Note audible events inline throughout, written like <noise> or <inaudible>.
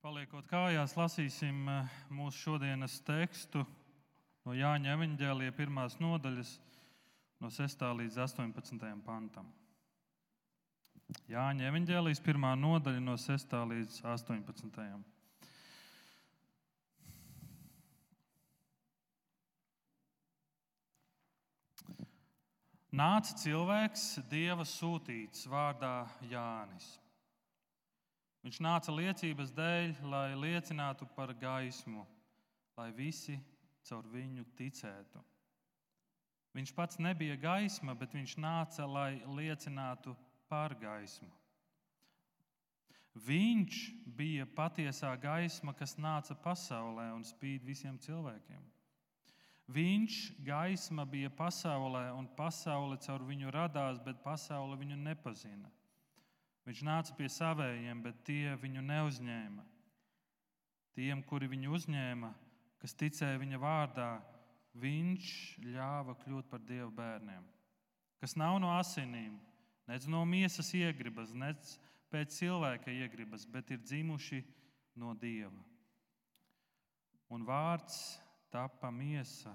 Paliekot kājās, lasīsim eh, mūsu šodienas tekstu no Jāņa evanģēlīja pirmās nodaļas, no 6. līdz 18. pantam. Jāņa evanģēlijas pirmā nodaļa no 6. līdz 18. Nāca cilvēks, Dieva sūtīts vārdā Jānis. Viņš nāca liecības dēļ, lai liecinātu par gaismu, lai visi caur viņu ticētu. Viņš pats nebija gaisma, bet viņš nāca, lai liecinātu par gaismu. Viņš bija patiesā gaisma, kas nāca pasaulē un spīd visiem cilvēkiem. Viņš, gaisma, bija pasaulē, un pasaule caur viņu radās, bet pasaule viņu nepazina. Viņš nāca pie savējiem, bet tie viņu neuzņēma. Tiem, kuri viņu uzņēma, kas ticēja viņa vārdā, viņš ļāva kļūt par dievu bērniem. Kas nav no asinīm, nec no miesas iegribas, nec pēc cilvēka iegribas, bet ir dzimuši no dieva. Un vārds tapa miesa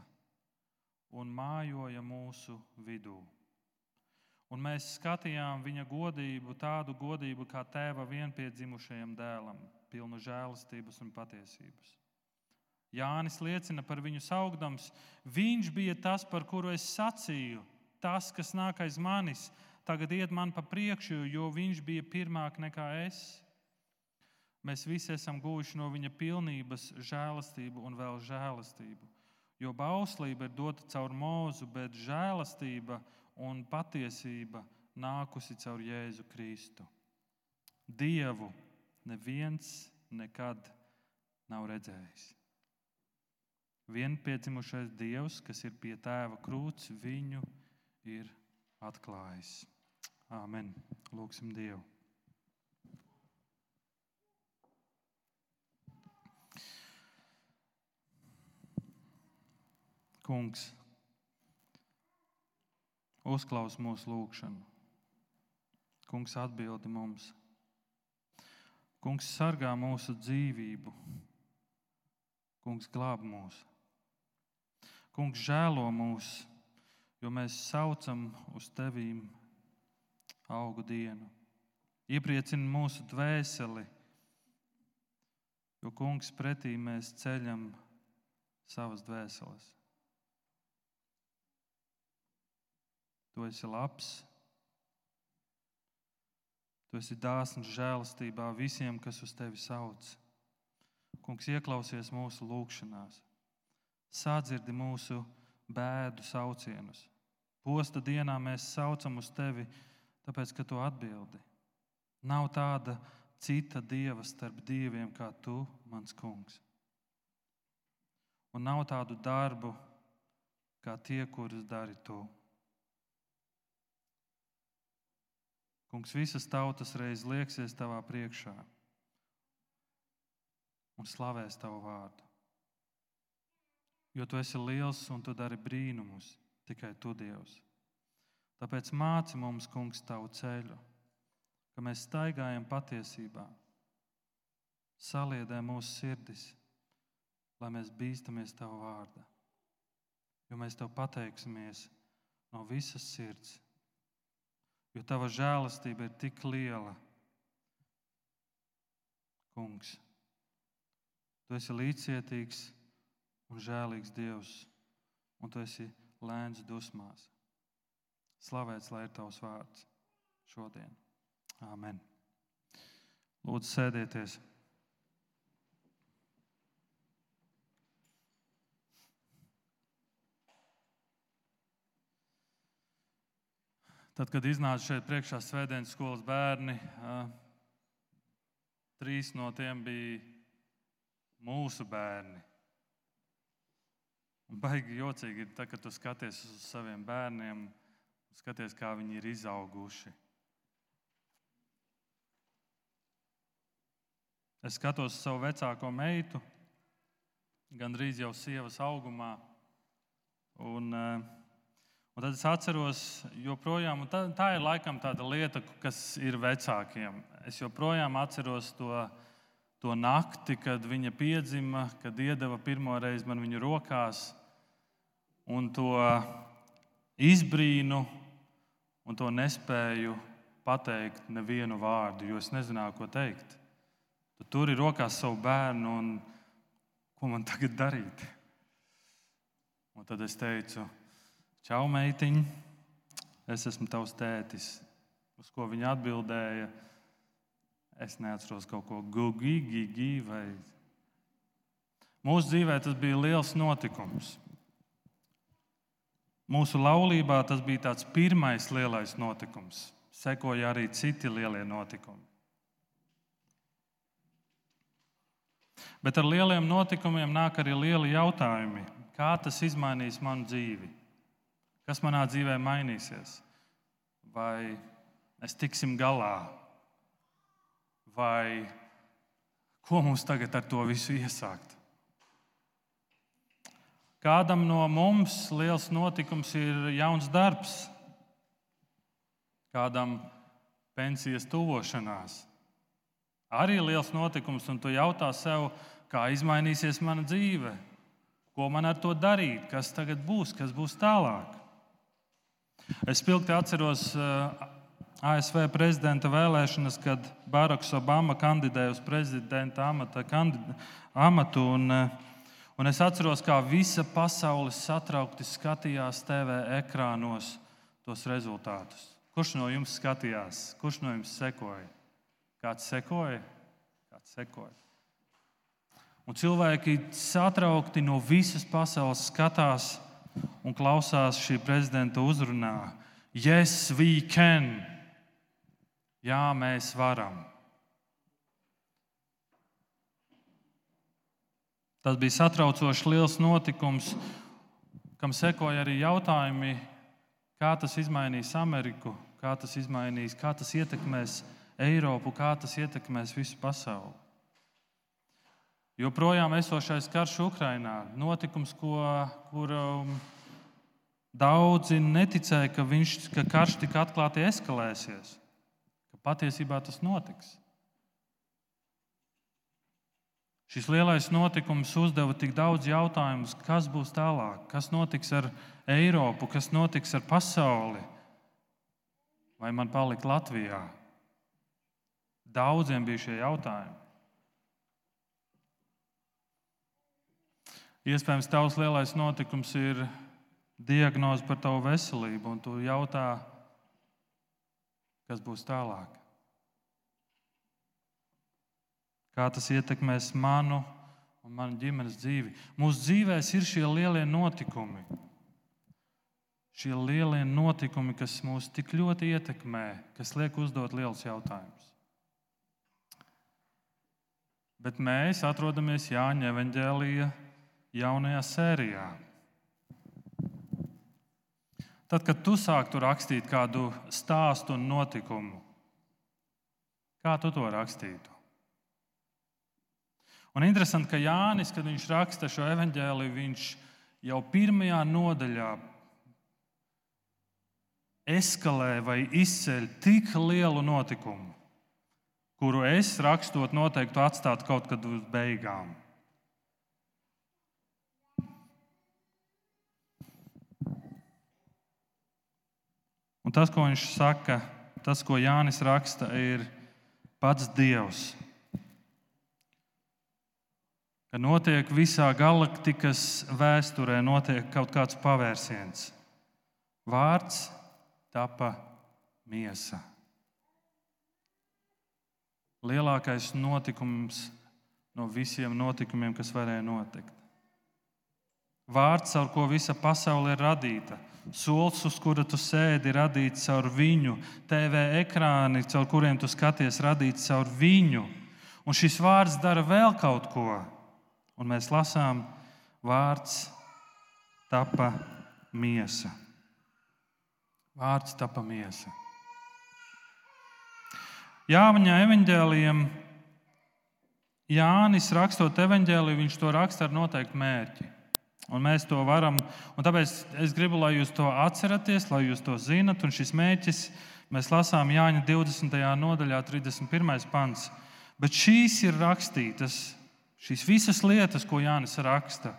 un mājoja mūsu vidū. Un mēs skatījām viņa godību, tādu godību kā tēva vienpiedzimušajam dēlam, pilnu žēlastības un patiesības. Jānis liecina par viņu saugdams. Viņš bija tas, par kuru es sacīju, tas, kas nāk aiz manis, tagad iet man pa priekšu, jo viņš bija pirmāk nekā es. Mēs visi esam guvuši no viņa pilnības žēlastību un vēl žēlastību. Jo bauslība ir dota caur mūzu, bet žēlastība un patiesība nākusi caur Jēzu Kristu. Dievu neviens nekad nav redzējis. Vienpiedzimušais Dievs, kas ir pie tēva krūts, viņu ir atklājis. Āmen. Lūksim Dievu. Kungs, uzklaus mūsu lūgšanu. Kungs atbildi mums. Kungs sargā mūsu dzīvību. Kungs glāb mūs. Kungs žēlo mūs, jo mēs saucam uz tevīm augu dienu. Iepriecina mūsu dvēseli, jo Kungs pretī mēs ceļam savas dvēseles. Tu esi labs. Tu esi dāsns žēlastībā visiem, kas uz tevi sauc. Kungs, ieklausies mūsu lūgšanās, sadzirdi mūsu bēdu saucienus. Posta dienā mēs saucam uz tevi, tāpēc, ka tu atbildi. Nav tāda cita dieva starp dieviem kā tu, mans kungs. Un nav tādu darbu kā tie, kurus dari tu. Kungs, visas tautas reiz lieksies tavā priekšā un slavēs tavu vārdu. Jo tu esi liels un tu dari brīnumus, tikai tu, Dievs. Tāpēc māci mums, Kungs, tavu ceļu, ka mēs staigājam patiesībā, saliedē mūsu sirdis, lai mēs bīstamies tavu vārdu. Jo mēs tev pateiksimies no visas sirds jo tava žēlastība ir tik liela. Kungs, tu esi līdzcietīgs un žēlīgs Dievs, un tu esi lēns dusmās. Slavēts lai ir tavs vārds šodien. Āmen. Lūdzu, sēdieties! Tad, kad iznāca šeit priekšā svētdienas skolas bērni, trīs no tiem bija mūsu bērni. Un baigi jocīgi ir, tad, kad tu skaties uz saviem bērniem, skaties, kā viņi ir izauguši. Es skatos uz savu vecāko meitu, gandrīz jau sievas augumā. Un, uh, Un tad es atceros, joprojām, tā, tā ir laikam tāda lieta, kas ir vecākiem. Es joprojām atceros to, to nakti, kad viņa piedzima, kad iedeva pirmo reizi man viņu rokās, un to izbrīnu, un to nespēju pateikt nevienu vārdu, jo es nezināju, ko teikt. Tu turi rokās savu bērnu, un ko man tagad darīt? Un tad es teicu, čau, meitiņ, es esmu tavs tētis. Uz ko viņa atbildēja, es neatceros kaut ko gugi, gigi vai. Mūsu dzīvē tas bija liels notikums. Mūsu laulībā tas bija tāds pirmais lielais notikums. Sekoja arī citi lielie notikumi. Bet ar lieliem notikumiem nāk arī lieli jautājumi. Kā tas izmainīs manu dzīvi? Kas manā dzīvē mainīsies? Vai mēs tiksim galā? Vai ko mums tagad ar to visu iesākt? Kādam no mums liels notikums ir jauns darbs, kādam pensijas tuvošanās. Arī liels notikums, un tu jautā sev, kā izmainīsies mana dzīve, ko man ar to darīt, kas tagad būs, kas būs tālāk. Es spilgti atceros eh, ASV prezidenta vēlēšanas, kad Baraks Obama kandidēja uz prezidenta amata, amatu. Un, eh, un es atceros, kā visa pasaule satraukti skatījās TV ekrānos tos rezultātus. Kurš no jums skatījās, kurš no jums sekoja? Kāds sekoja? Kāds sekoja? Un cilvēki satraukti no visas pasaules skatās un klausās šī prezidenta uzrunā. Yes, we can! Jā, mēs varam. Tas bija satraucoši liels notikums, kam sekoja arī jautājumi, kā tas izmainīs Ameriku, kā tas izmainīs, kā tas ietekmēs Eiropu, kā tas ietekmēs visu pasauli. Joprojām esošais karš Ukrajinā, notikums, ko, kur um, daudzi neticēja, ka, viņš, ka karš tik atklāti eskalēsies, ka patiesībā tas notiks. Šis lielais notikums uzdeva tik daudz jautājumu, kas būs tālāk, kas notiks ar Eiropu, kas notiks ar pasauli, vai man palikt Latvijā. Daudziem bija šie jautājumi. Iespējams, tavs lielais notikums ir diagnoze par tavu veselību, un tu jautā, kas būs tālāk. Kā tas ietekmēs manu un manu ģimenes dzīvi? Mūsu dzīvēs ir šie lielie notikumi. Šie lielie notikumi, kas mūs tik ļoti ietekmē, kas liek uzdot liels jautājumus. Bet mēs atrodamies Jāņa Evanģēlīja jaunajā sērijā. Tad, kad tu sāktu rakstīt kādu stāstu un notikumu, kā tu to rakstītu? Un interesanti, ka Jānis, kad viņš raksta šo evanģēliju, viņš jau pirmajā nodaļā eskalē vai izceļ tik lielu notikumu, kuru es rakstot noteikti atstātu kaut kad uz beigām. Un tas, ko viņš saka, tas, ko Jānis raksta, ir pats Dievs. Ka notiek visā galaktikas vēsturē notiek kaut kāds pavērsiens. Vārds tapa miesa. Lielākais notikums no visiem notikumiem, kas varēja notikt. Vārds, ar ko visa pasaule ir radīta, Solis, uz kura tu sēdi, radīts caur viņu, TV ekrāni, caur kuriem tu skaties, radīts caur viņu. Un šis vārds dara vēl kaut ko. Un mēs lasām, vārds tapa miesa. Vārds tapa miesa. Jāņa evanģēliem, Jānis rakstot evanģēliju, viņš to raksta ar noteiktu mērķi. Un mēs to varam, un tāpēc es gribu, lai jūs to atceraties, lai jūs to zinat. Un šis mēķis mēs lasām Jāņa 20. nodaļā, 31. pants. Bet šīs ir rakstītas, šīs visas lietas, ko Jānis raksta,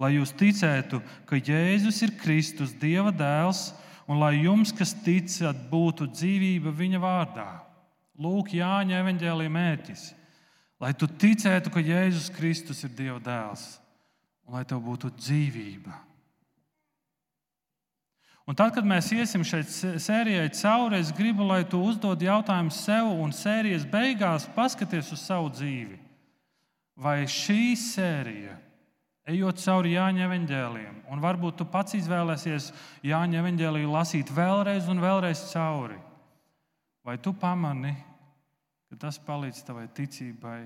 lai jūs ticētu, ka Jēzus ir Kristus, Dieva dēls, un lai jums, kas ticat, būtu dzīvība viņa vārdā. Lūk, Jāņa evanģēlīja mērķis, lai tu ticētu, ka Jēzus Kristus ir Dieva dēls, un lai tev būtu dzīvība. Un tad, kad mēs iesim šai sērijai cauri, es gribu, lai tu uzdod jautājumu sev un sērijas beigās paskaties uz savu dzīvi. Vai šī sērija, ejot cauri Jāņa evanģēliem, un varbūt tu pats izvēlēsies Jāņa evanģēliju lasīt vēlreiz un vēlreiz cauri, vai tu pamani, ka tas palīdz tavai ticībai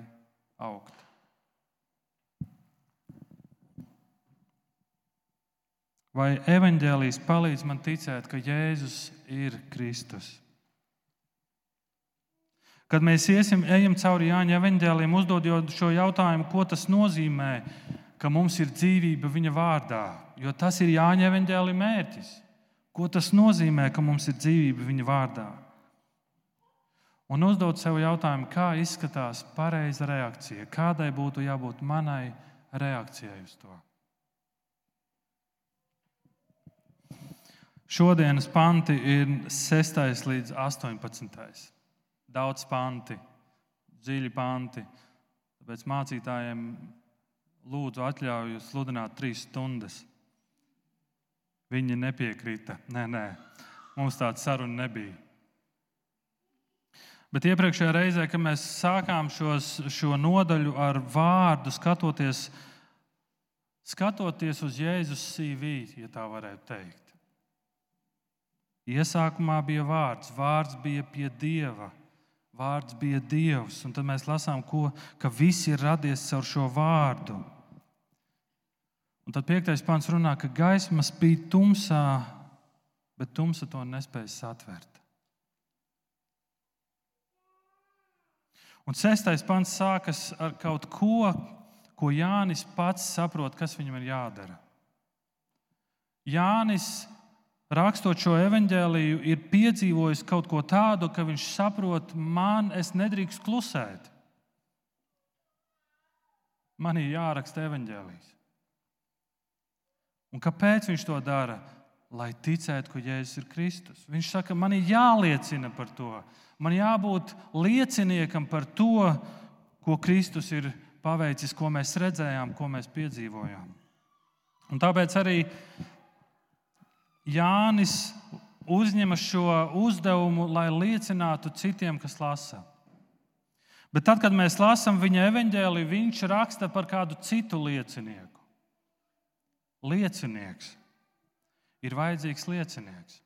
augt? Vai evanģēlijas palīdz man ticēt, ka Jēzus ir Kristus? Kad mēs iesim, ejam cauri Jāņa evanģēliem, uzdodot šo jautājumu, ko tas nozīmē, ka mums ir dzīvība viņa vārdā, jo tas ir Jāņa evanģēlī mērķis. Ko tas nozīmē, ka mums ir dzīvība viņa vārdā? Un uzdot sev jautājumu, kā izskatās pareiza reakcija, kādai būtu jābūt manai reakcijai uz to. Šodienas panti ir 6. līdz 18. Daudz panti, dziļi panti. Tāpēc mācītājiem lūdzu atļauju sludināt trīs stundas. Viņi nepiekrita. Nē, nē, mums tāda saruna nebija. Bet iepriekšējā reizē, kad mēs sākām šos, šo nodaļu ar vārdu, skatoties, skatoties uz Jēzus CV, ja tā varētu teikt. Iesākumā bija vārds, vārds bija pie dieva, vārds bija dievs. Un tad mēs lasām, ko, ka viss ir radies caur šo vārdu. Un tad piektais pāns runā, ka gaisma spīd tumsā, bet tumsa to nespēja satvert. Un sestais pants sākas ar kaut ko, ko Jānis pats saprot, kas viņam ir jādara. Jānis rakstot šo evaņģēliju, ir piedzīvojis kaut ko tādu, ka viņš saprot, man es nedrīkst klusēt. Man ir jāraksta evaņģēlijs. Un kāpēc viņš to dara? Lai ticētu, ka Jēzus ir Kristus. Viņš saka, man ir jāliecina par to. Man jābūt lieciniekam par to, ko Kristus ir paveicis, ko mēs redzējām, ko mēs piedzīvojām. Un tāpēc arī Jānis uzņemas šo uzdevumu, lai liecinātu citiem, kas lasa. Bet tad, kad mēs lasām viņa evanģēliju, viņš raksta par kādu citu liecinieku. Liecinieks ir vajadzīgs liecinieks.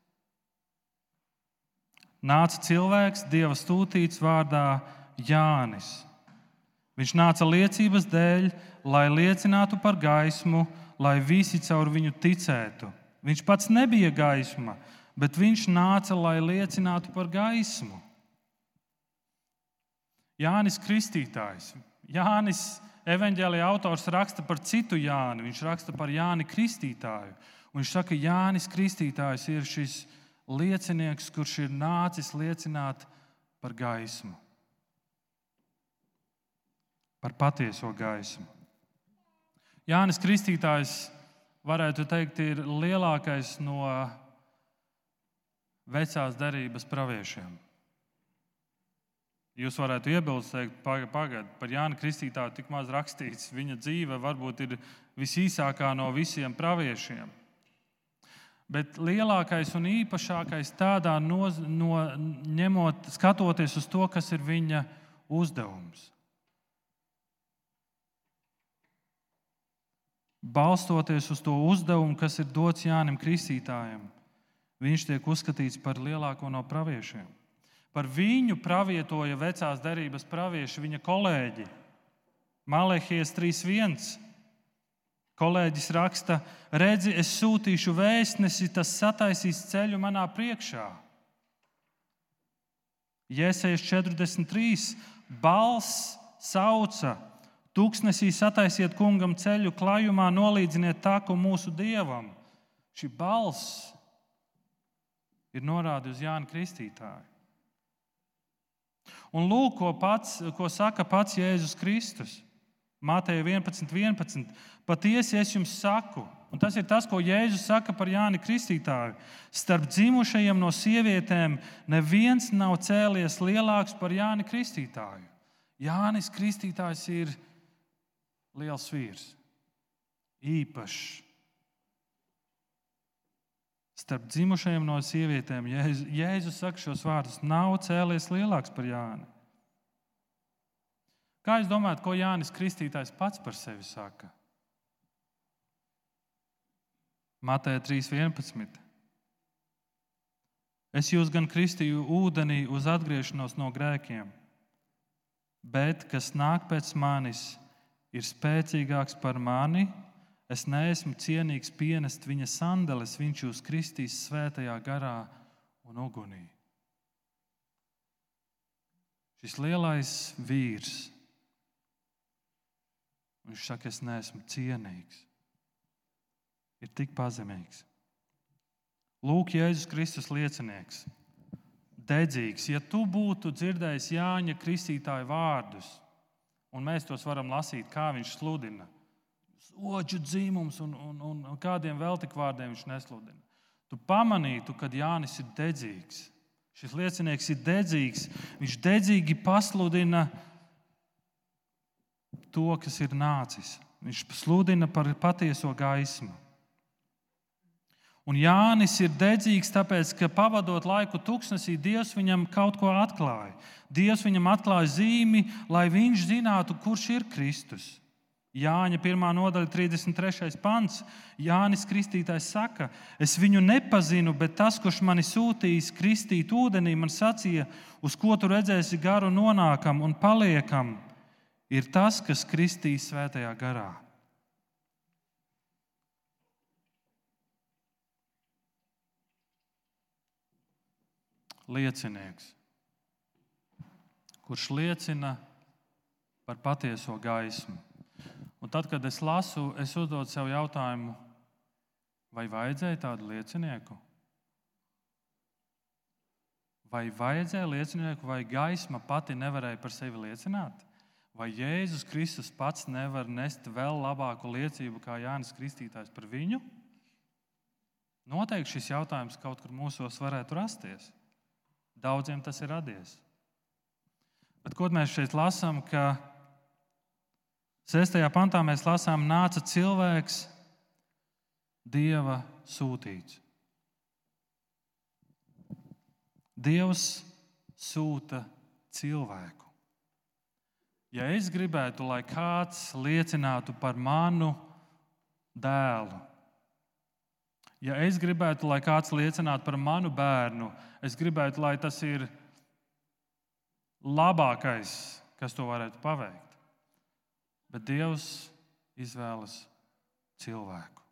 Nāca cilvēks, Dieva stūtīts vārdā Jānis. Viņš nāca liecības dēļ, lai liecinātu par gaismu, lai visi caur viņu ticētu. Viņš pats nebija gaisma, bet viņš nāca, lai liecinātu par gaismu. Jānis Kristītājs. Jānis evanģēlīja autors raksta par citu Jāni. Viņš raksta par Jāni Kristītāju. Un viņš saka, ka Jānis Kristītājs ir šis liecinieks, kurš ir nācis liecināt par gaismu, par patieso gaismu. Jānis Kristītājs varētu teikt, ir lielākais no vecās derības praviešiem. Jūs varētu iebilst, teikt, pagaidiet, par Jānu Kristītāju tik maz rakstīts. Viņa dzīve varbūt ir visīsākā no visiem praviešiem. Bet lielākais un īpašākais tādā no, no, ņemot, skatoties uz to, kas ir viņa uzdevums. Balstoties uz to uzdevumu, kas ir dots Jānim Kristītājam, viņš tiek uzskatīts par lielāko no praviešiem. Par viņu pravietoja vecās derības pravieši, viņa kolēģi. Malehijas 3.1. Kolēģis raksta, redzi, es sūtīšu vēstnesi, tas sataisīs ceļu manā priekšā. Jēzus 43. Balss sauca, Tūkstnesī sataisiet kungam ceļu, klājumā nolīdziniet taku mūsu dievam. Šī balss ir norāde uz Jānu Kristītāju. Un lūk, ko, pats, ko saka pats Jēzus Kristus. Mateja 11, 11. Patiesi es jums saku, un tas ir tas, ko Jēzus saka par Jāni Kristītāju. Starp dzimušajiem no sievietēm neviens nav cēlies lielāks par Jāni Kristītāju. Jānis Kristītājs ir liels vīrs, īpašs. Starp dzimušajiem no sievietēm Jēzus, Jēzus saka šos vārdus: nav cēlies lielāks par Jāni. Kā jūs domājat, ko Jānis Kristītājs pats par sevi saka? Mateja 3.11. Es jūs gan kristīju ūdenī uz atgriešanos no grēkiem, bet kas nāk pēc manis, ir spēcīgāks par mani. Es neesmu cienīgs pienest viņa sandeles, viņš jūs kristīs svētajā garā un ugunī. Šis lielais vīrs, viņš saka, es neesmu cienīgs, ir tik pazemīgs. Lūk, Jēzus Kristus liecinieks, dedzīgs. Ja tu būtu dzirdējis Jāņa Kristītāja vārdus, un mēs tos varam lasīt, kā viņš sludina, oģu dzīmums un, un, un, un kādiem vēl tik vārdiem viņš nesludina, tu pamanītu, ka Jānis ir dedzīgs. Šis liecinieks ir dedzīgs. Viņš dedzīgi pasludina to, kas ir nācis. Viņš sludina par patieso gaismu. Un Jānis ir dedzīgs, tāpēc, ka pavadot laiku tuksnesī, Dievs viņam kaut ko atklāja. Dievs viņam atklāja zīmi, lai viņš zinātu, kurš ir Kristus. Jāņa 1. nodaļa, 33. pants. Jānis Kristītājs saka, es viņu nepazinu, bet tas, kurš mani sūtījis kristīt ūdenī, man sacīja, uz ko tu redzēsi garu nonākam un paliekam, ir tas, kas kristīs svētajā garā. Liecinieks, kurš liecina par patieso gaismu. Un tad, kad es lasu, es uzdodu sev jautājumu, vai vajadzēja tādu liecinieku? Vai vajadzēja liecinieku, vai gaisma pati nevarēja par sevi liecināt? Vai Jēzus Kristus pats nevar nest vēl labāku liecību kā Jānis Kristītājs par viņu? Noteikti šis jautājums kaut kur mūsos varētu rasties. Daudziem tas ir radies. Bet ko mēs šeit lasām? Ka 6. pantā mēs lasām, nāca cilvēks, Dieva sūtīts. Dievs sūta cilvēku. Ja es gribētu, lai kāds liecinātu par manu dēlu, Ja es gribētu, lai kāds liecinātu par manu bērnu, es gribētu, lai tas ir labākais, kas to varētu paveikt. Bet Dievs izvēlas cilvēku.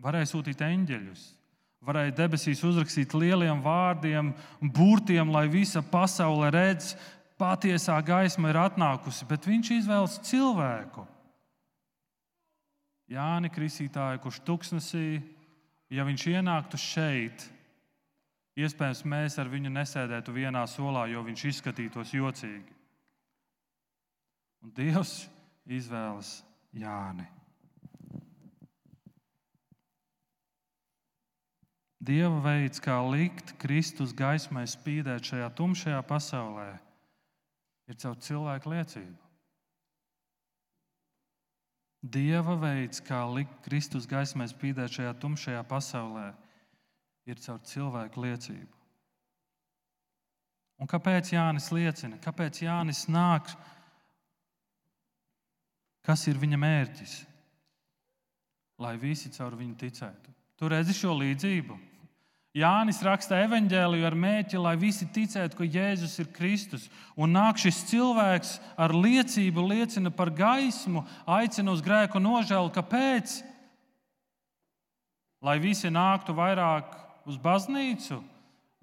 Varēja sūtīt eņģeļus, varēja debesīs uzrakstīt lieliem vārdiem, burtiem, lai visa pasaule redz, patiesā gaisma ir atnākusi, bet viņš izvēlas cilvēku. Jāni Kristītāju, kurš tuksnesī, ja viņš ienāktu šeit, iespējams, mēs ar viņu nesēdētu vienā solā, jo viņš izskatītos jocīgi. Un Dievs izvēlas Jāni. Dieva veids, kā likt Kristus gaismai spīdēt šajā tumšajā pasaulē, ir caur cilvēku liecību. Dieva veids, kā likt Kristus gaismai spīdēt šajā tumšajā pasaulē, ir caur cilvēku liecību. Un kāpēc Jānis liecina? Kāpēc Jānis nāk? Kas ir viņa mērķis? Lai visi caur viņu ticētu. Tu redzi šo līdzību? Jānis raksta evanģēliju ar mēķi, lai visi ticētu, ka Jēzus ir Kristus. Un nāk šis cilvēks ar liecību, liecina par gaismu, aicina uz grēku nožēlu. Kāpēc? Lai visi nāktu vairāk uz baznīcu,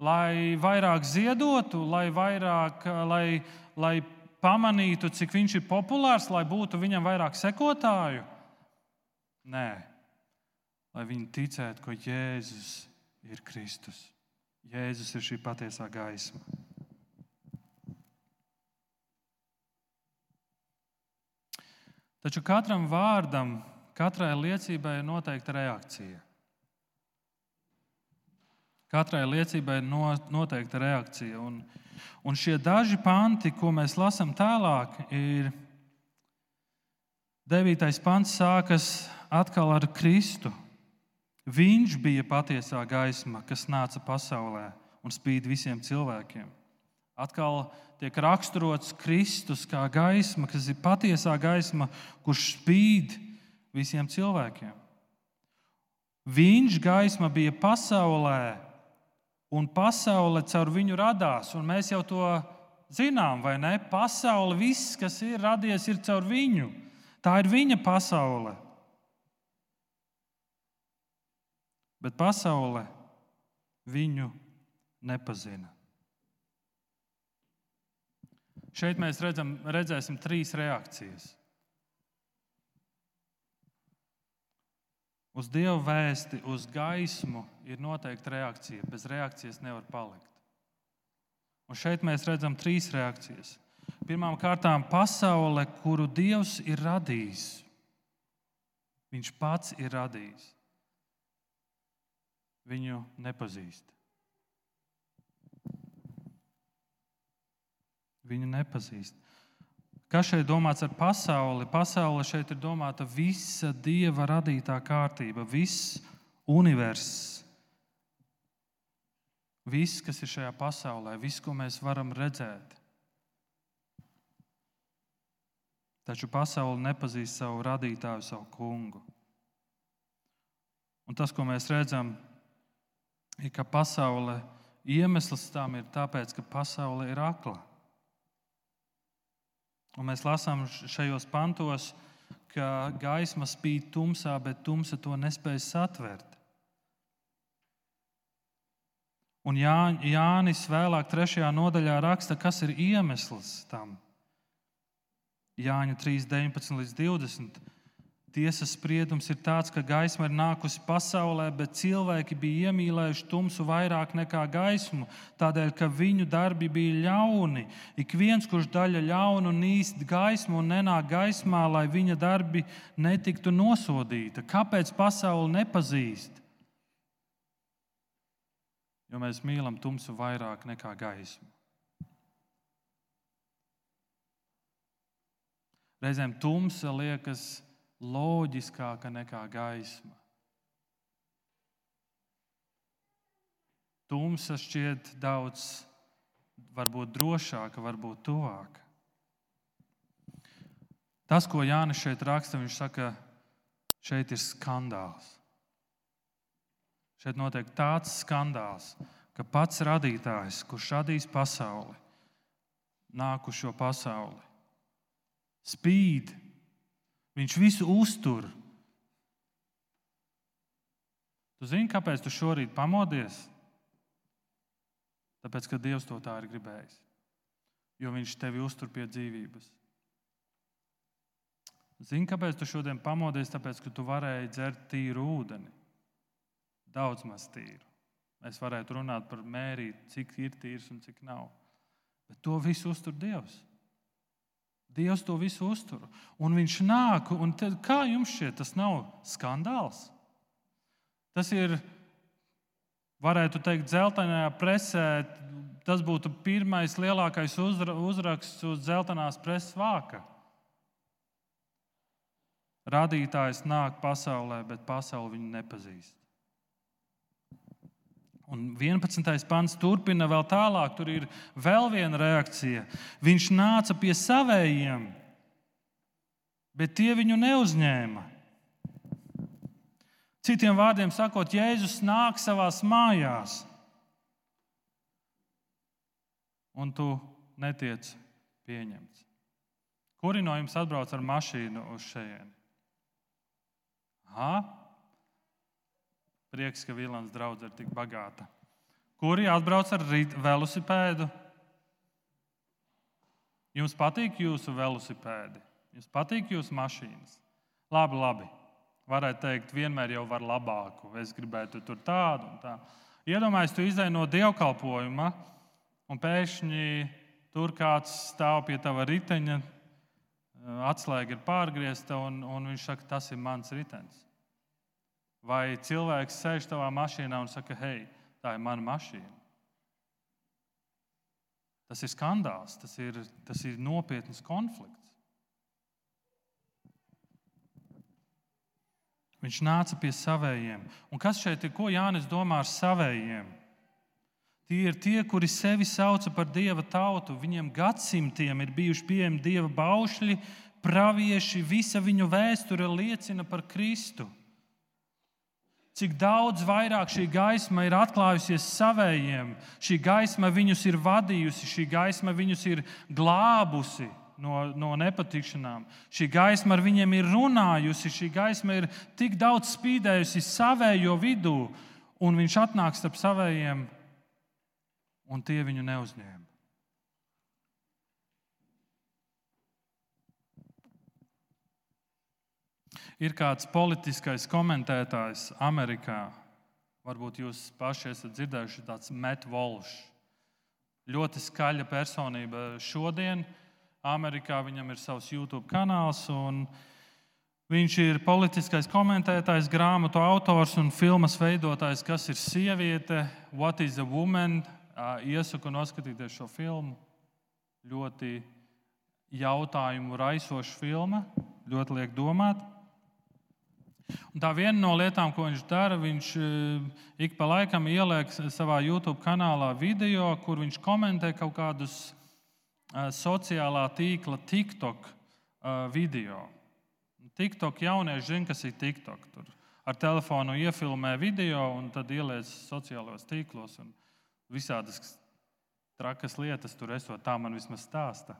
lai vairāk ziedotu, lai, vairāk, lai, lai pamanītu, cik viņš ir populārs, lai būtu viņam vairāk sekotāju. Nē, lai viņi ticētu, ka Jēzus ir ir Kristus. Jēzus ir šī patiesā gaisma. Taču katram vārdam, katrai liecībai ir noteikta reakcija. Katrai liecībai ir noteikta reakcija. Un, un šie daži panti, ko mēs lasām tālāk, ir 9. pants, sākas atkal ar Kristu. Viņš bija patiesā gaisma, kas nāca pasaulē un spīd visiem cilvēkiem. Atkal tiek raksturots Kristus kā gaisma, kas ir patiesā gaisma, kurš spīd visiem cilvēkiem. Viņš gaisma bija pasaulē, un pasaule caur viņu radās. Mēs jau to zinām, vai ne? Pasaule, viss, kas ir radies, ir caur viņu. Tā ir viņa pasaule. Bet pasaule viņu nepazina. Šeit mēs redzam, redzēsim trīs reakcijas. Uz dievu vēsti, uz gaismu ir noteikta reakcija. Bez reakcijas nevar palikt. Un šeit mēs redzam trīs reakcijas. Pirmkārt, pasaule, kuru Dievs ir radījis. Viņš pats ir radījis. Viņu nepazīst. Viņu nepazīst. Kas šeit domāts ar pasauli? Pasaule šeit ir domāta visa dieva radītā kārtība, viss universs. Viss, kas ir šajā pasaulē, viss, ko mēs varam redzēt. Taču pasaule nepazīst savu radītāju, savu kungu. Un tas, ko mēs redzam, ir, ka pasaule iemesls tam ir tāpēc, ka pasaule ir akla. Un mēs lasām šajos pantos, ka gaisma spīd tumsā, bet tumsa to nespēja satvert. Un Jā, Jānis vēlāk, trešajā nodaļā raksta, kas ir iemesls tam. Jāņa 3, 19 līdz 20. Tiesas spriedums ir tāds, ka gaisma ir nākusi pasaulē, bet cilvēki bija iemīlējuši tumsu vairāk nekā gaismu, tādēļ, ka viņu darbi bija ļauni. Ik viens, kurš daļa ļaunu, nīst gaismu un nenāk gaismā, lai viņa darbi netiktu nosodīti. Kāpēc pasaule nepazīst? Jo mēs mīlam tumsu vairāk nekā gaismu. Reizēm tumsa liekas loģiskāka nekā gaisma. Tumsa šķiet daudz, varbūt drošāka, varbūt tuvāka. Tas, ko Jānis šeit raksta, viņš saka, šeit ir skandāls. Šeit notiek tāds skandāls, ka pats radītājs, kurš radīs pasauli, nāk uz šo pasauli, spīd Viņš visu uztur. Tu zini, kāpēc tu šorīt pamodies? Tāpēc, ka Dievs to tā ir gribējis. Jo Viņš tevi uztur pie dzīvības. Zini, kāpēc tu šodien pamodies? Tāpēc, ka tu varēji dzert tīru ūdeni. Daudz maz tīru. Mēs varētu runāt par mērīt, cik ir tīrs un cik nav. Bet to visu uztur Dievs. Dievs to visu uztur. Un viņš nāk, un tad, kā jums šķiet, tas nav skandāls? Tas ir, varētu teikt, dzeltenajā presē. Tas būtu pirmais lielākais uzra, uzraksts uz dzeltenās preses vāka. Radītājs nāk pasaulē, bet pasaule viņu nepazīst. Un 11. pants turpina vēl tālāk. Tur ir vēl viena reakcija. Viņš nāca pie savējiem, bet tie viņu neuzņēma. Citiem vārdiem sakot, Jēzus nāk savā mājās, un tu netiec pieņemts. Kuri no jums atbrauc ar mašīnu uz šejieni? Aha, Prieks, ka Vilnius draugs ir tik bagāta. Kuri atbrauc ar velosipēdu? Jums patīk jūsu velosipēdi, jums patīk jūsu mašīnas. Labi, labi. Varētu teikt, vienmēr jau var labāku. Es gribētu tur tādu un tādu. Iedomājieties, tu izdeji no dievkalpojuma, un pēkšņi tur kāds stāv pie tava riteņa, atslēga ir pārgriezta, un, un viņš saka, tas ir mans ritenis. Vai cilvēks sēž tavā mašīnā un saka, hei, tā ir mana mašīna. Tas ir skandāls, tas ir, tas ir nopietns konflikts. Viņš nāca pie savējiem. Un kas šeit ir? Ko Jānis domā ar savējiem? Tie ir tie, kuri sevi sauca par dieva tautu. Viņiem gadsimtiem ir bijuši pieejami dieva baušļi, pravieši, visa viņu vēsture liecina par Kristu. Cik daudz vairāk šī gaisma ir atklājusies savējiem, šī gaisma viņus ir vadījusi, šī gaisma viņus ir glābusi no, no nepatikšanām. Šī gaisma ar viņiem ir runājusi, šī gaisma ir tik daudz spīdējusi savējo vidū, un viņš atnāk starp savējiem un tie viņu neuzņēma. Ir kāds politiskais komentētājs Amerikā. Varbūt jūs paši esat dzirdējuši tāds Matt Walsh. Ļoti skaļa personība šodien. Amerikā viņam ir savs YouTube kanāls. Viņš ir politiskais komentētājs, grāmatu autors un filmas veidotājs, kas ir sieviete, What is a Woman, Iesaku noskatīties šo filmu. Ļoti jautājumu raisoša filma, ļoti liek domāt. Un tā viena no lietām, ko viņš dara, viņš ik pa laikam ieliek savā YouTube kanālā video, kur viņš komentē kaut kādus sociālā tīkla TikTok video. TikTok jaunieši zina, kas ir TikTok. Tur ar telefonu iefilmē video un tad ieliec sociālajos tīklos. Un visādas trakas lietas tur esot, tā man vismaz stāsta.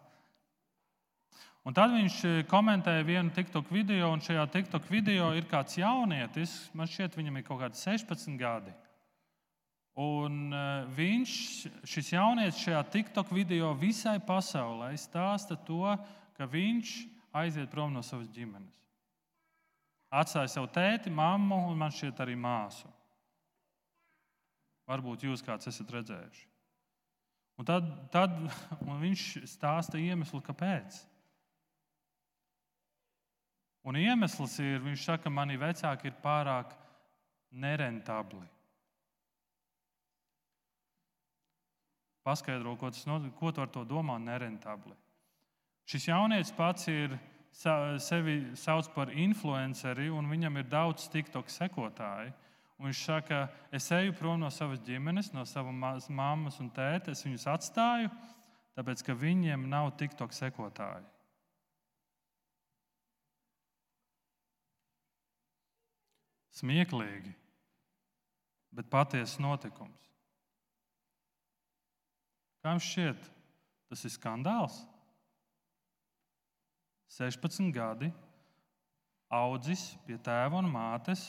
Un tad viņš eh, komentēja vienu TikTok video, un šajā TikTok video ir kāds jaunietis, man šķiet, viņam ir kaut kādi 16 gadi. Un eh, viņš, šis jaunietis, šajā TikTok video visai pasaulē stāsta to, ka viņš aiziet prom no savas ģimenes. Atstāja savu tēti, mammu un man šķiet arī māsu. Varbūt jūs kāds esat redzējuši. Un tad, tad <laughs> un viņš stāsta iemeslu, kāpēc. Un iemesls ir, viņš saka, ka mani vecāki ir pārāk nerentabli. Paskaidro, ko, tas, ko tu ar to domā, nerentabli. Šis jaunietis pats ir sevi sauc par influenceri, un viņam ir daudz TikTok sekotāju. Un viņš saka, es eju prom no savas ģimenes, no savas mammas un tēta. Es viņus atstāju, tāpēc ka viņiem nav tiktok sekotāji. Smieklīgi, bet patiesa notikums. Kā jums šķiet, tas ir skandāls? 16 gadi, audzis pie tēva un mātes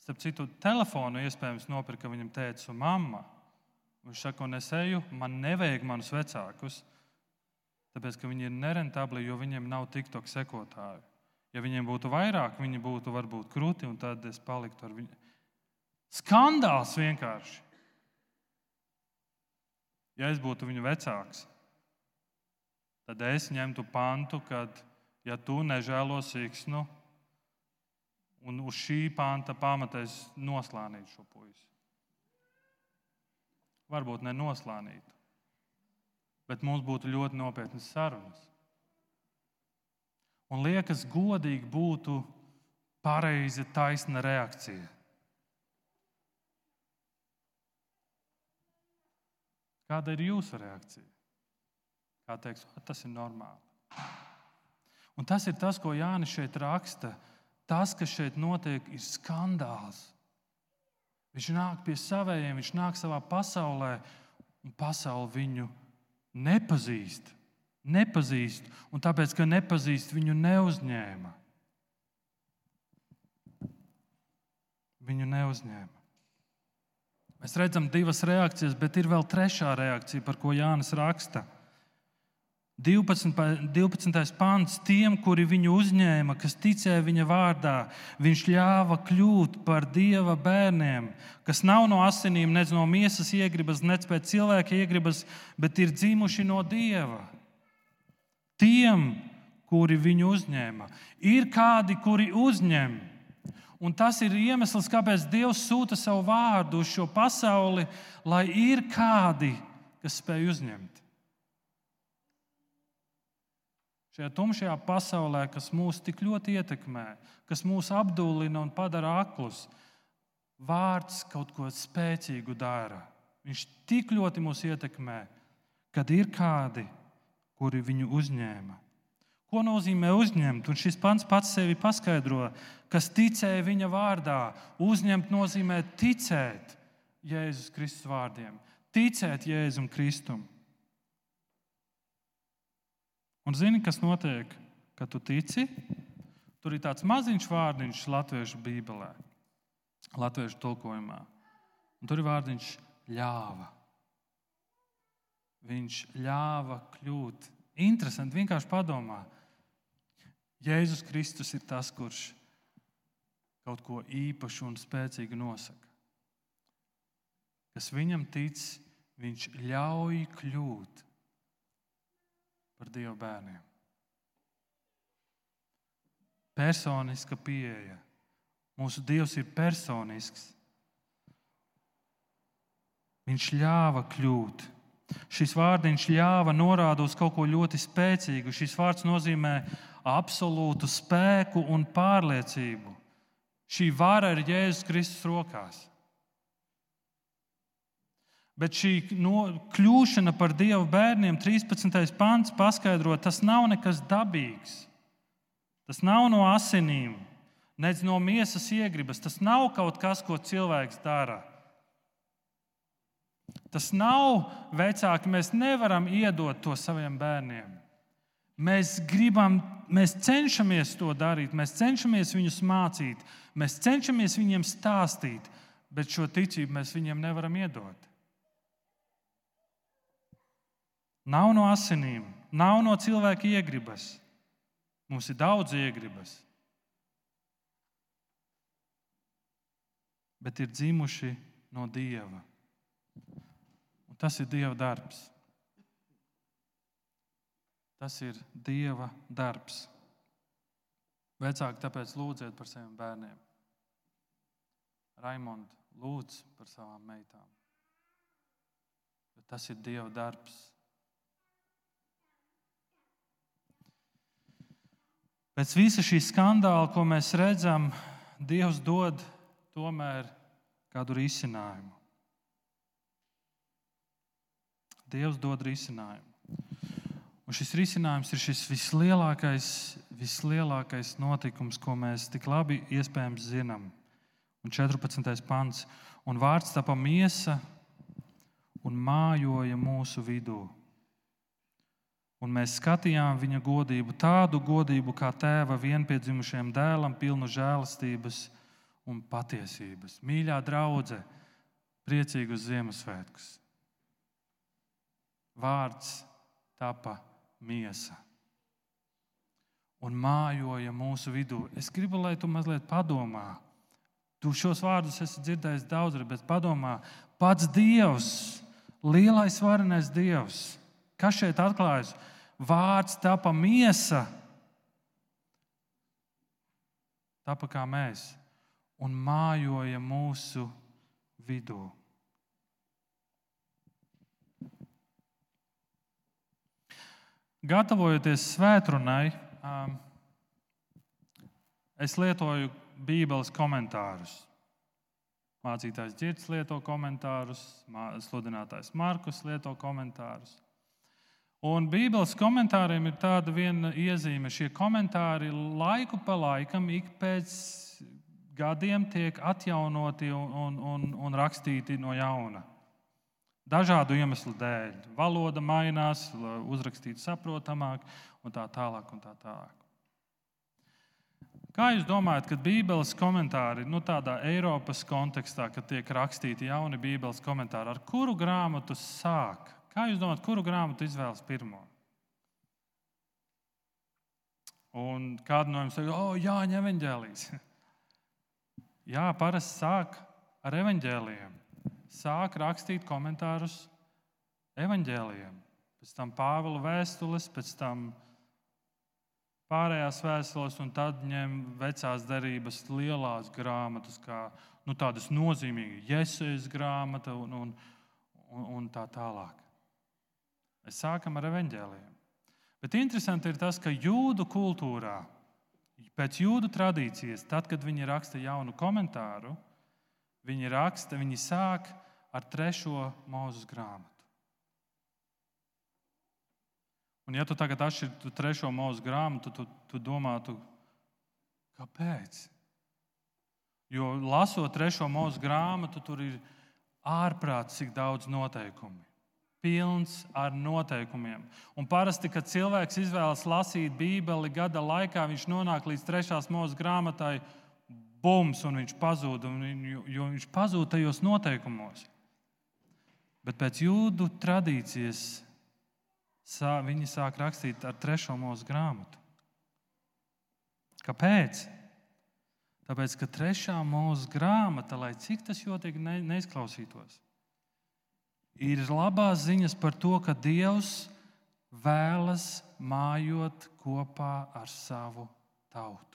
Starp citu, telefonu iespējams nopirka viņam tēvs un mamma. Viņš saka, un es eju, man nevajag manus vecākus, tāpēc ka viņi ir nerentabli, jo viņiem nav tiktok sekotāju. Ja viņiem būtu vairāk, viņi būtu varbūt krūti, un tad es paliktu ar viņu. Skandāls vienkārši. Ja es būtu viņu vecāks, tad es ņemtu pantu, ka, ja tu nežēlo siksnu, un uz šī panta pamata es noslānītu šo puisi. Varbūt ne noslānītu, bet mums būtu ļoti nopietnas sarunas. Un liekas, godīgi būtu pareiza, taisna reakcija. Kāda ir jūsu reakcija? Kā teiks, tas ir normāli. Un tas ir tas, ko Jānis šeit raksta tas, kas šeit notiek, ir skandāls. Viņš nāk pie saviem, viņš nāk savā pasaulē, un pasaule viņu nepazīst. Nepazīst, un tāpēc, ka nepazīst, viņu neuzņēma. Viņu neuzņēma. Mēs redzam divas reakcijas, bet ir vēl trešā reakcija, par ko Jānis raksta. 12. 12. pāns tiem, kuri viņu uzņēma, kas ticēja viņa vārdā, viņš ļāva kļūt par dieva bērniem, kas nav no asinīm, ne no miesas iegribas, ne pēc cilvēka iegribas, bet ir dzimuši no dieva. Tiem, kuri viņu uzņēma. Ir kādi, kuri uzņem. Un tas ir iemesls, kāpēc Dievs sūta savu vārdu uz šo pasauli, lai ir kādi, kas spēj uzņemt. Šajā tumšajā pasaulē, kas mūs tik ļoti ietekmē, kas mūs apdullina un padara aklus, vārds kaut ko spēcīgu dara. Viņš tik ļoti mūs ietekmē, kad ir kādi, kuri viņu uzņēma. Ko nozīmē uzņemt? Un šis pants pats sevi paskaidro, kas ticēja viņa vārdā. Uzņemt nozīmē ticēt Jēzus Kristus vārdiem, ticēt Jēzum Kristum. Un zini, kas notiek, kad tu tici? Tur ir tāds maziņš vārdiņš Latviešu Bībelē, Latviešu tulkojumā. Un tur ir vārdiņš ļāva. Viņš ļāva kļūt. Interesanti, vienkārši padomā, Jēzus Kristus ir tas, kurš kaut ko īpašu un spēcīgu nosaka. Kas viņam tic, viņš ļauj kļūt par Dieva bērniem. Personiska pieeja. Mūsu Dievs ir personisks. Viņš ļāva kļūt. Šis vārdiņš ļāva norāda uz kaut ko ļoti spēcīgu. Šis vārds nozīmē absolūtu spēku un pārliecību. Šī vara ir Jēzus Kristus rokās. Bet šī no, kļūšana par Dieva bērniem, 13. pāns, paskaidro, tas nav nekas dabīgs. Tas nav no asinīm, nedz no miesas iegribas. Tas nav kaut kas, ko cilvēks dara. Tas nav vecāki, mēs nevaram iedot to saviem bērniem. Mēs gribam, mēs cenšamies to darīt, mēs cenšamies viņus mācīt, mēs cenšamies viņiem stāstīt, bet šo ticību mēs viņiem nevaram iedot. Nav no asinīm, nav no cilvēka iegribas. Mums ir daudz iegribas. Bet ir dzimuši no Dieva. Tas ir Dieva darbs. Tas ir Dieva darbs. Vecāki tāpēc lūdziet par saviem bērniem. Raimond, lūdz par savām meitām. Bet tas ir Dieva darbs. Pēc visa šī skandāla, ko mēs redzam, Dievs dod tomēr kādu risinājumu. Dievs dod risinājumu. Un šis risinājums ir šis vislielākais, vislielākais notikums, ko mēs tik labi iespējams zinām. Un 14. pants. Un vārds tapa miesa un mājoja mūsu vidū. Un mēs skatījām viņa godību, tādu godību kā tēva vienpiedzimušajam dēlam, pilnu žēlastības un patiesības. Mīļā draudzene, priecīgus Ziemassvētkus! Vārds tapa miesa un mājoja mūsu vidū. Es gribu, lai tu mazliet padomā. Tu šos vārdus esi dzirdējis daudzreiz, bet padomā, pats Dievs, lielais varenais Dievs, kas šeit atklājas? Vārds tapa miesa, tapa kā mēs, un mājoja mūsu vidū. Gatavojoties svētdienai, um, es lietoju Bībeles komentārus. Mācītājs Girts lieto komentārus, sludinātājs Markus lieto komentārus. Un Bībeles komentāriem ir tāda viena iezīme. Šie komentāri laiku pa laikam, ik pēc gadiem, tiek atjaunoti un, un, un, un rakstīti no jauna. Dažādu iemeslu dēļ. Valoda mainās, uzrakstīta saprotamāk, un tā tālāk. Un tā tālāk. Kā jūs domājat, kad Bībeles komentāri, nu tādā Eiropas kontekstā, kad tiek rakstīti jauni Bībeles komentāri, ar kuru grāmatu sāk? Kā jūs domājat, kuru grāmatu izvēlas pirmo? Un kādu no jums saka, oh, Jāņa evanģēlijas. <laughs> Jā, parasti sāk ar evanģēliem sāk rakstīt komentārus evaņģēliem, pēc tam Pāvila vēstules, pēc tam pārējās vēstules, un tad ņem vecās derības lielās grāmatas, kā nu, tādas nozīmīgas, Jēzus grāmata un, un, un, un tā tālāk. Mēs sākam ar evaņģēliem. Bet interesanti ir tas, ka jūdu kultūrā, pēc jūdu tradīcijas, tad, kad viņi raksta jaunu komentāru, viņi raksta, viņi sāk ar trešo mūzes grāmatu. Un, ja tu tagad atšķirtu trešo mūža grāmatu, tu, tu domātu, kāpēc? Jo lasot trešo mūža grāmatu, tur ir ārprāts, cik daudz noteikumu. Pilns ar noteikumiem. Un parasti, kad cilvēks izvēlas lasīt Bībeli gada laikā, viņš nonāk līdz trešās mūža grāmatai, bums, un viņš pazūd, un viņu, viņš pazūd tajos noteikumos. Bet pēc jūdu tradīcijas sā, viņi sāk rakstīt ar trešo mūža grāmatu. Kāpēc? Tāpēc, ka trešā mūža grāmata, lai cik tas jotīgi ne, neizklausītos, ir labās ziņas par to, ka Dievs vēlas mājot kopā ar savu tautu.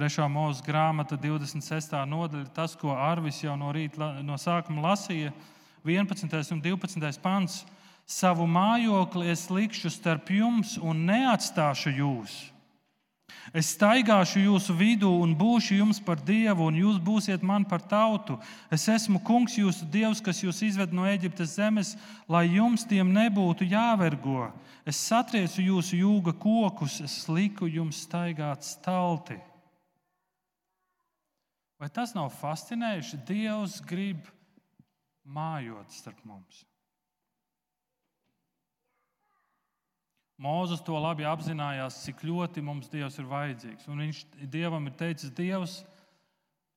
Trešā mūža grāmata, 26. nodaļa, tas, ko Arvis jau no rīta no sākuma lasīja, ir 11. un 12. pants. Savu mājokli es likšu starp jums un neatstāšu jūs. Es staigāšu jūsu vidū un būšu jums par dievu, un jūs būsiet man par tautu. Es esmu kungs, jūsu dievs, kas jūs izved no Eģiptes zemes, lai jums tiem nebūtu jāvergo. Es satriecu jūsu jūga kokus, es liku jums staigāt stalti. Vai tas nav fascinējoši? Dievs grib mājot starp mums. Mūzes to labi apzinājās, cik ļoti mums Dievs ir vajadzīgs. Un viņš Dievam ir teicis, Dievs,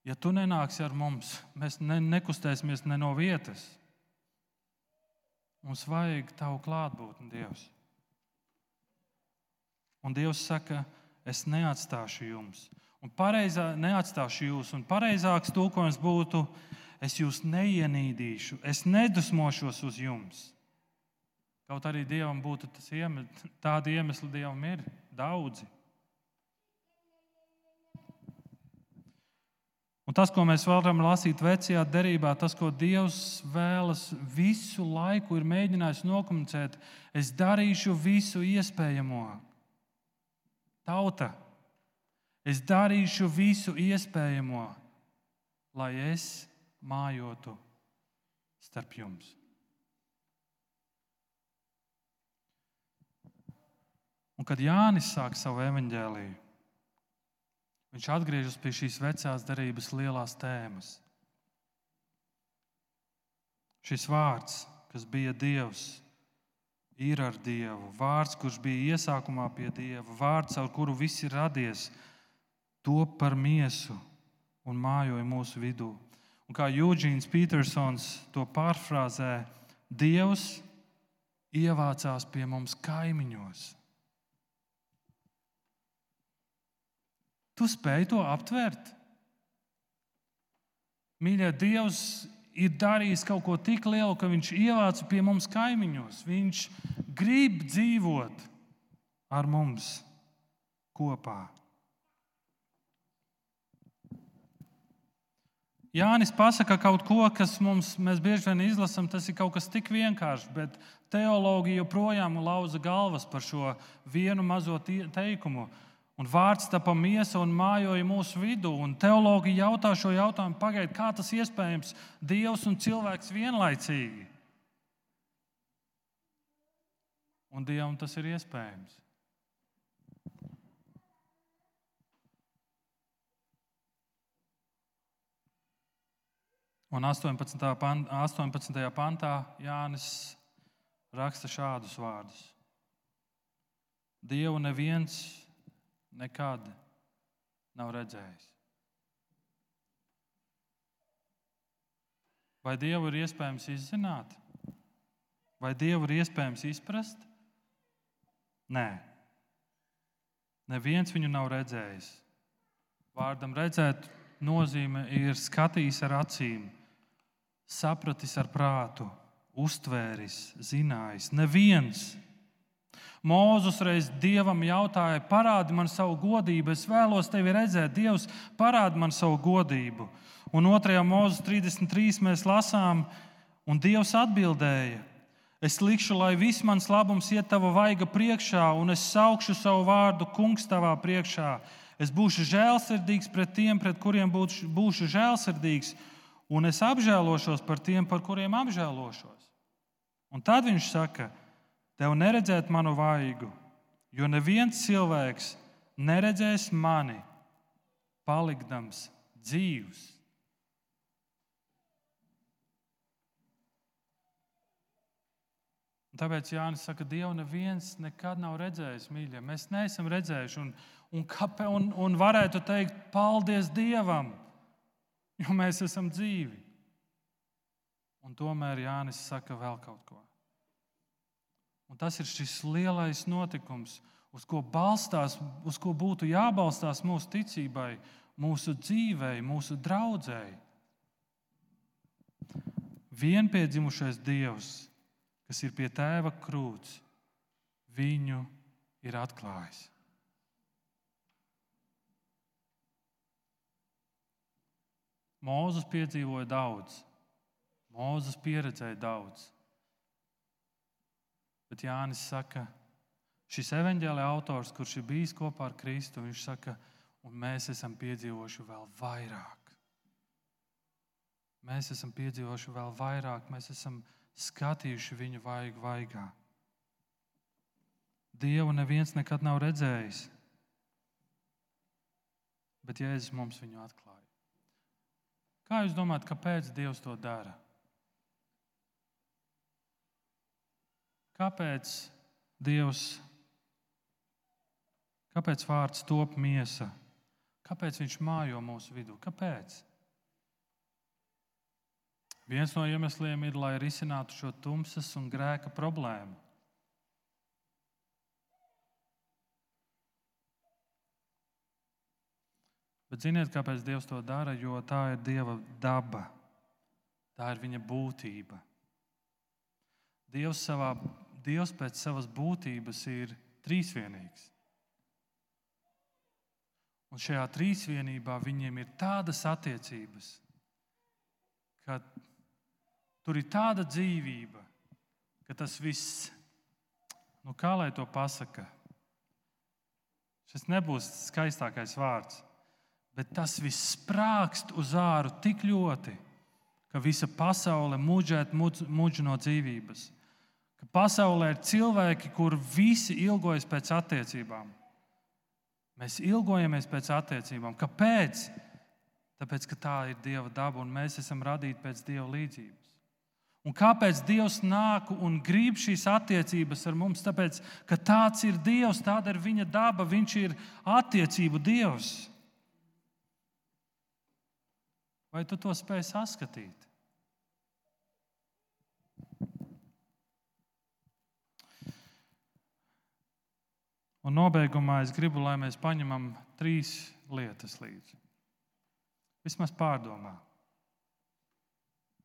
ja tu nenāksi ar mums, mēs ne, nekustēsimies ne no vietas. Mums vajag tavu klātbūtni, Dievs. Un Dievs saka, es neatstāšu jums. Un pareizā, neatstāšu jūs. Un pareizāks tulkojums būtu, es jūs neienīdīšu, es nedusmošos uz jums. Kaut arī Dievam būtu tas iemesls, tādi iemesli Dievam ir daudzi. Un tas, ko mēs varam lasīt vecajā derībā, tas, ko Dievs vēlas visu laiku ir mēģinājis nokomunicēt, es darīšu visu iespējamo. Tauta, es darīšu visu iespējamo, lai es mājotu starp jums. Un kad Jānis sāk savu evaņģēlīju, viņš atgriežas pie šīs vecās darības lielās tēmas. Šis vārds, kas bija Dievs, ir ar Dievu. Vārds, kurš bija iesākumā pie Dieva, vārds, ar kuru viss ir radies, top par miesu un mājoja mūsu vidū. Un kā Jūģīns Petersons to pārfrāzē, Dievs ievācās pie mums kaimiņos. Tu spēj to aptvert? Mīļie, Dievs ir darījis kaut ko tik lielu, ka Viņš ievāca pie mums kaimiņos. Viņš grib dzīvot ar mums kopā. Jānis pasaka kaut ko, kas mums, bieži vien izlasām, tas ir kaut kas tik vienkāršs, bet teologi joprojām lauza galvas par šo vienu mazo teikumu. Un vārds tapa miesa un mājoja mūsu vidū. Un teologi jautā šo jautājumu, pagaidiet, kā tas iespējams Dievs un cilvēks vienlaicīgi. Un Dievam tas ir iespējams. Un 18. Pant, 18. pantā Jānis raksta šādus vārdus: Dievu neviens nekad nav redzējis. Vai Dievu ir iespējams izzināt? Vai Dievu ir iespējams izprast? Nē. Neviens viņu nav redzējis. Vārdam redzēt nozīme ir skatījis ar acīm sapratis ar prātu, uztvēris, zinājis. Neviens, Mūzus reiz dievam jautāja, parādi man savu godību, es vēlos tevi redzēt, Dievs, parādi man savu godību. Un 2. mūzes 33. mēs lasām, un Dievs atbildēja: Es likšu, lai viss mans labums iet tava vaiga priekšā, un es saukšu savu vārdu kungs tavā priekšā. Es būšu žēlsirdīgs pret tiem, pret kuriem būšu, būšu žēlsirdīgs, un es apžēlošos par tiem, par kuriem apžēlošos. Un tad viņš saka, tev neredzēt manu vaigu, jo neviens cilvēks neredzēs mani palikdams dzīvs. Un tāpēc Jānis saka, Dievu neviens nekad nav redzējis, mīļie. Mēs neesam redzējuši. Un, un, un, un varētu teikt, paldies Dievam, jo mēs esam dzīvi. Un tomēr Jānis saka vēl kaut ko. Un tas ir šis lielais notikums, uz ko, balstās, uz ko būtu jābalstās mūsu ticībai, mūsu dzīvei, mūsu draudzēji. Vienpiedzimušais Dievs kas ir pie tēva krūts, viņu ir atklājis. Mūzes piedzīvoja daudz, Mūzes pieredzēja daudz. Bet Jānis saka, šis evanģēlīja autors, kurš ir bijis kopā ar Kristu, viņš saka, un mēs esam piedzīvojuši vēl vairāk. Mēs esam piedzīvojuši vēl vairāk, mēs esam skatījuši viņu vaigu vaigā. Dievu neviens nekad nav redzējis, bet Jēzus mums viņu atklāja. Kā jūs domājat, kāpēc Dievs to dara? Kāpēc Dievs, kāpēc vārds top miesa? Kāpēc viņš mājo mūsu vidū? Kāpēc? Viens no iemesliem ir, lai risinātu šo tumsas un grēka problēmu. Bet ziniet, kāpēc Dievs to dara? Jo tā ir Dieva daba, tā ir viņa būtība. Dievs, savā, Dievs pēc savas būtības ir trīsvienīgs. Un šajā trīsvienībā viņiem ir tādas attiecības, ka Tur ir tāda dzīvība, ka tas viss, nu kā lai to pasaka, šis nebūs skaistākais vārds, bet tas viss sprākst uz āru tik ļoti, ka visa pasaule muģēt muģ no dzīvības. Ka pasaulē ir cilvēki, kur visi ilgojas pēc attiecībām. Mēs ilgojamies pēc attiecībām. Kāpēc? Tāpēc, ka tā ir Dieva daba un mēs esam radīti pēc Dieva līdzības. Un kāpēc Dievs nāk un grib šīs attiecības ar mums? Tāpēc, ka tāds ir Dievs, tāda ir viņa daba, viņš ir attiecību Dievs. Vai tu to spēj saskatīt? Un nobeigumā es gribu, lai mēs paņemam trīs lietas līdzi. Vismaz pārdomā.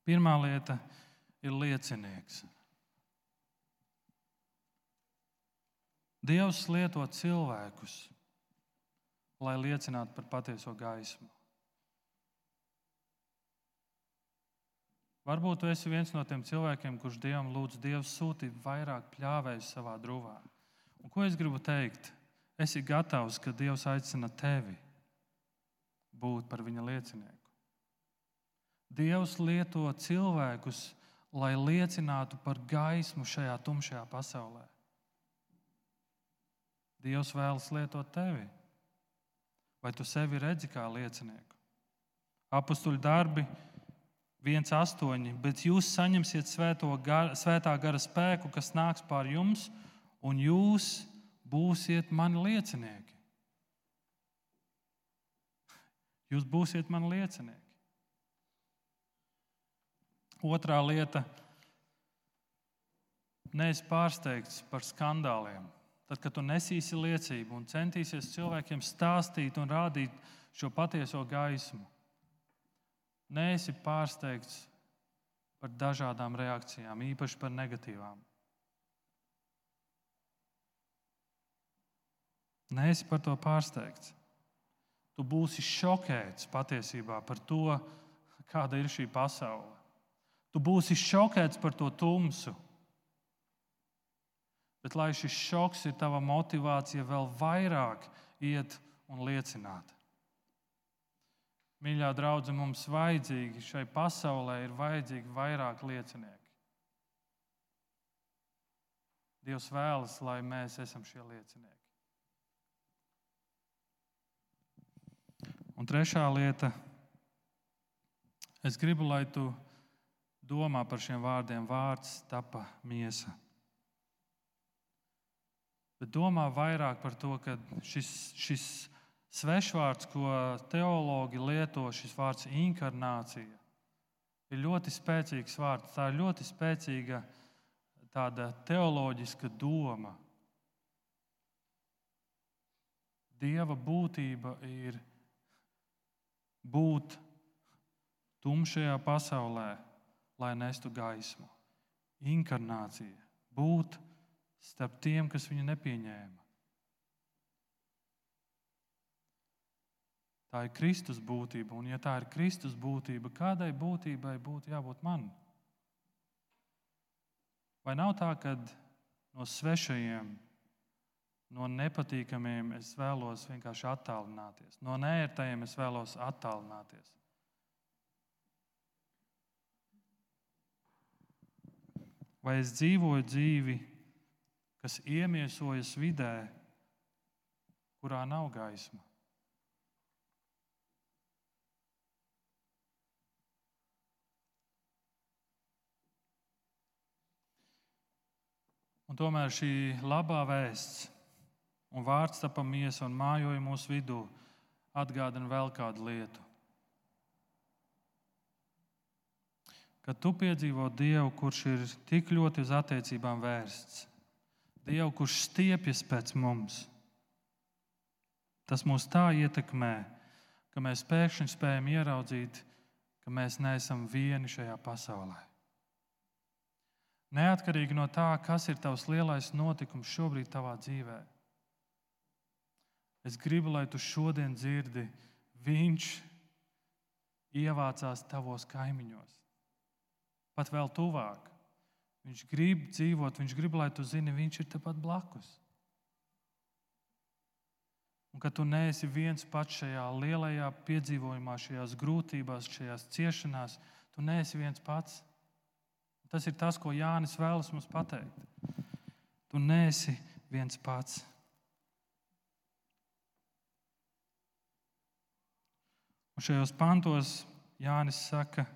Pirmā lieta ir liecinieks. Dievs lieto cilvēkus, lai liecinātu par patieso gaismu. Varbūt tu esi viens no tiem cilvēkiem, kurš Dievam lūdz, Dievs sūti vairāk pļāvēju savā drūvā. Un ko es gribu teikt? Esi gatavs, ka Dievs aicina tevi būt par viņa liecinieku. Dievs lieto cilvēkus, lai liecinātu par gaismu šajā tumšajā pasaulē. Dievs vēlas lietot tevi. Vai tu sevi redzi kā liecinieku? Apostūļu darbi 1,8. Bet jūs saņemsiet gar, svētā gara spēku, kas nāks pār jums, un jūs būsiet mani liecinieki. Jūs būsiet mani liecinieki. Otrā lieta - neesi pārsteigts par skandāliem. Tad, kad tu nesīsi liecību un centīsies cilvēkiem stāstīt un rādīt šo patieso gaismu, neesi pārsteigts par dažādām reakcijām, īpaši par negatīvām. Nē, esi par to pārsteigts. Tu būsi šokēts patiesībā par to, kāda ir šī pasaule. Tu būsi šokēts par to tumsu. Bet lai šis šoks ir tava motivācija vēl vairāk iet un liecināt. Mīļā draudzene, mums vajadzīgi šai pasaulē ir vajadzīgi vairāk liecinieki. Dievs vēlas, lai mēs esam šie liecinieki. Un trešā lieta, es gribu, lai tu domā par šiem vārdiem. Vārds tapa miesa. Bet domā vairāk par to, ka šis, šis svešvārds, ko teologi lieto, šis vārds inkarnācija, ir ļoti spēcīgs vārds. Tā ir ļoti spēcīga tāda teoloģiska doma. Dieva būtība ir būt tumšajā pasaulē, lai nestu gaismu. Inkarnācija, būt starp tiem, kas viņu nepieņēma. Tā ir Kristus būtība, un ja tā ir Kristus būtība, kādai būtībai būtu jābūt man? Vai nav tā, ka no svešajiem No nepatīkamiem es vēlos vienkārši attālināties. No nērtajiem es vēlos attālināties. Vai es dzīvoju dzīvi, kas iemiesojas vidē, kurā nav gaisma? Un tomēr šī labā vēsts un vārds tapa miesa un mājoja mūsu vidū, atgādina vēl kādu lietu. Kad tu piedzīvo Dievu, kurš ir tik ļoti uz attiecībām vērsts, Dievu, kurš stiepjas pēc mums, tas mūs tā ietekmē, ka mēs pēkšņi spējam ieraudzīt, ka mēs neesam vieni šajā pasaulē. Neatkarīgi no tā, kas ir tavs lielais notikums šobrīd tavā dzīvēm Es gribu, lai tu šodien dzirdi, viņš ievācās tavos kaimiņos, pat vēl tuvāk. Viņš grib dzīvot, viņš grib, lai tu zini, viņš ir tepat blakus. Un ka tu neesi viens pats šajā lielajā piedzīvojumā, šajās grūtībās, šajās ciešanās, tu neesi viens pats. Tas ir tas, ko Jānis vēlas mums pateikt. Tu neesi viens pats. Un šajos pantos Jānis saka,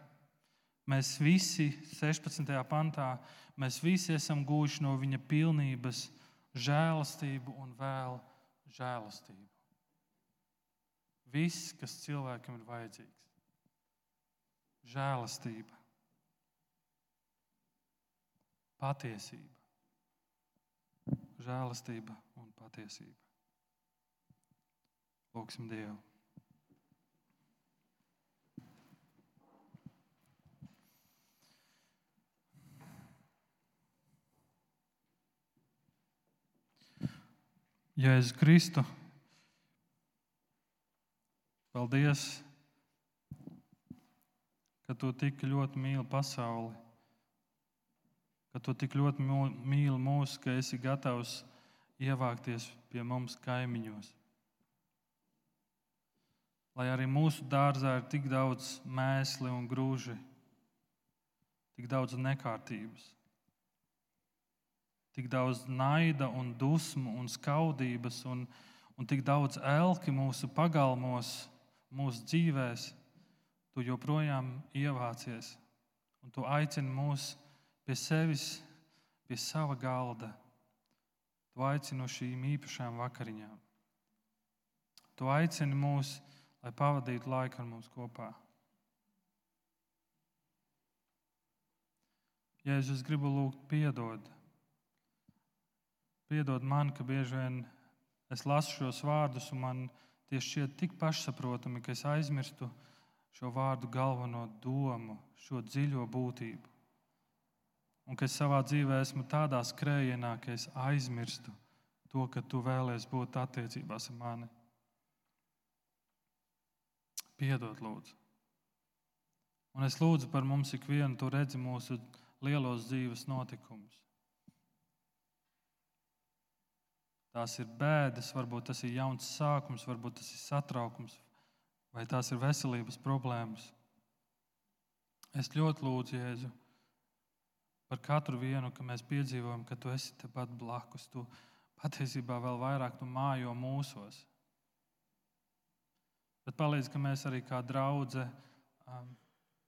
mēs visi, 16. pantā, mēs visi esam gūši no viņa pilnības žēlastību un vēl žēlastību. Viss, kas cilvēkam ir vajadzīgs, žēlastība, patiesība, žēlastība un patiesība. Lūksim Dievu! Jēzus Kristu. Paldies, ka tu tik ļoti mīli pasauli, ka tu tik ļoti mīli mūs, ka esi gatavs ievākties pie mums kaimiņos. Lai arī mūsu dārzā ir tik daudz mēsli un grūži, tik daudz nekārtības tik daudz naida, un dusmu un skaudības, un, un tik daudz elki mūsu pagalmos, mūsu dzīvēs, tu joprojām ievācies un tu aicini mūs pie sevis, pie sava galda. Tu aicini uz šīm īpašām vakariņām. Tu aicini mūs, lai pavadītu laiku ar mums kopā. Ja es gribu lūgt, piedod, Piedod man, ka bieži vien es lasu šos vārdus, un man tie šķiet tik pašsaprotami, ka es aizmirstu šo vārdu galveno domu, šo dziļo būtību. Un ka es savā dzīvē esmu tādā skrējienā, ka es aizmirstu to, ka tu vēlēsies būt attiecībās ar mani. Piedod, lūdzu. Un es lūdzu par mums ikvienu, tu redzi mūsu lielos dzīves notikumus. Tās ir bēdas, varbūt tas ir jauns sākums, varbūt tas ir satraukums, vai tās ir veselības problēmas. Es ļoti lūdzu, Jēzu, par katru vienu, ka mēs piedzīvojam, ka tu esi tepat blakus. Tu patiesībā vēl vairāk tu mājo mūsos. Bet palīdz, ka mēs arī kā draugi um,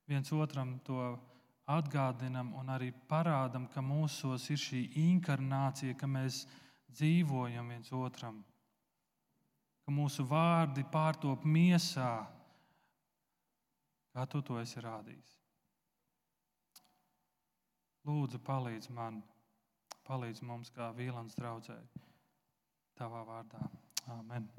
viens otram to atgādinam un arī parādam, ka mūsos ir šī inkarnācija, ka mēs dzīvojam viens otram, ka mūsu vārdi pārtop miesā, kā tu to esi rādījis. Lūdzu, palīdz man, palīdz mums, kā vīlans draudzēji, tavā vārdā. Amen.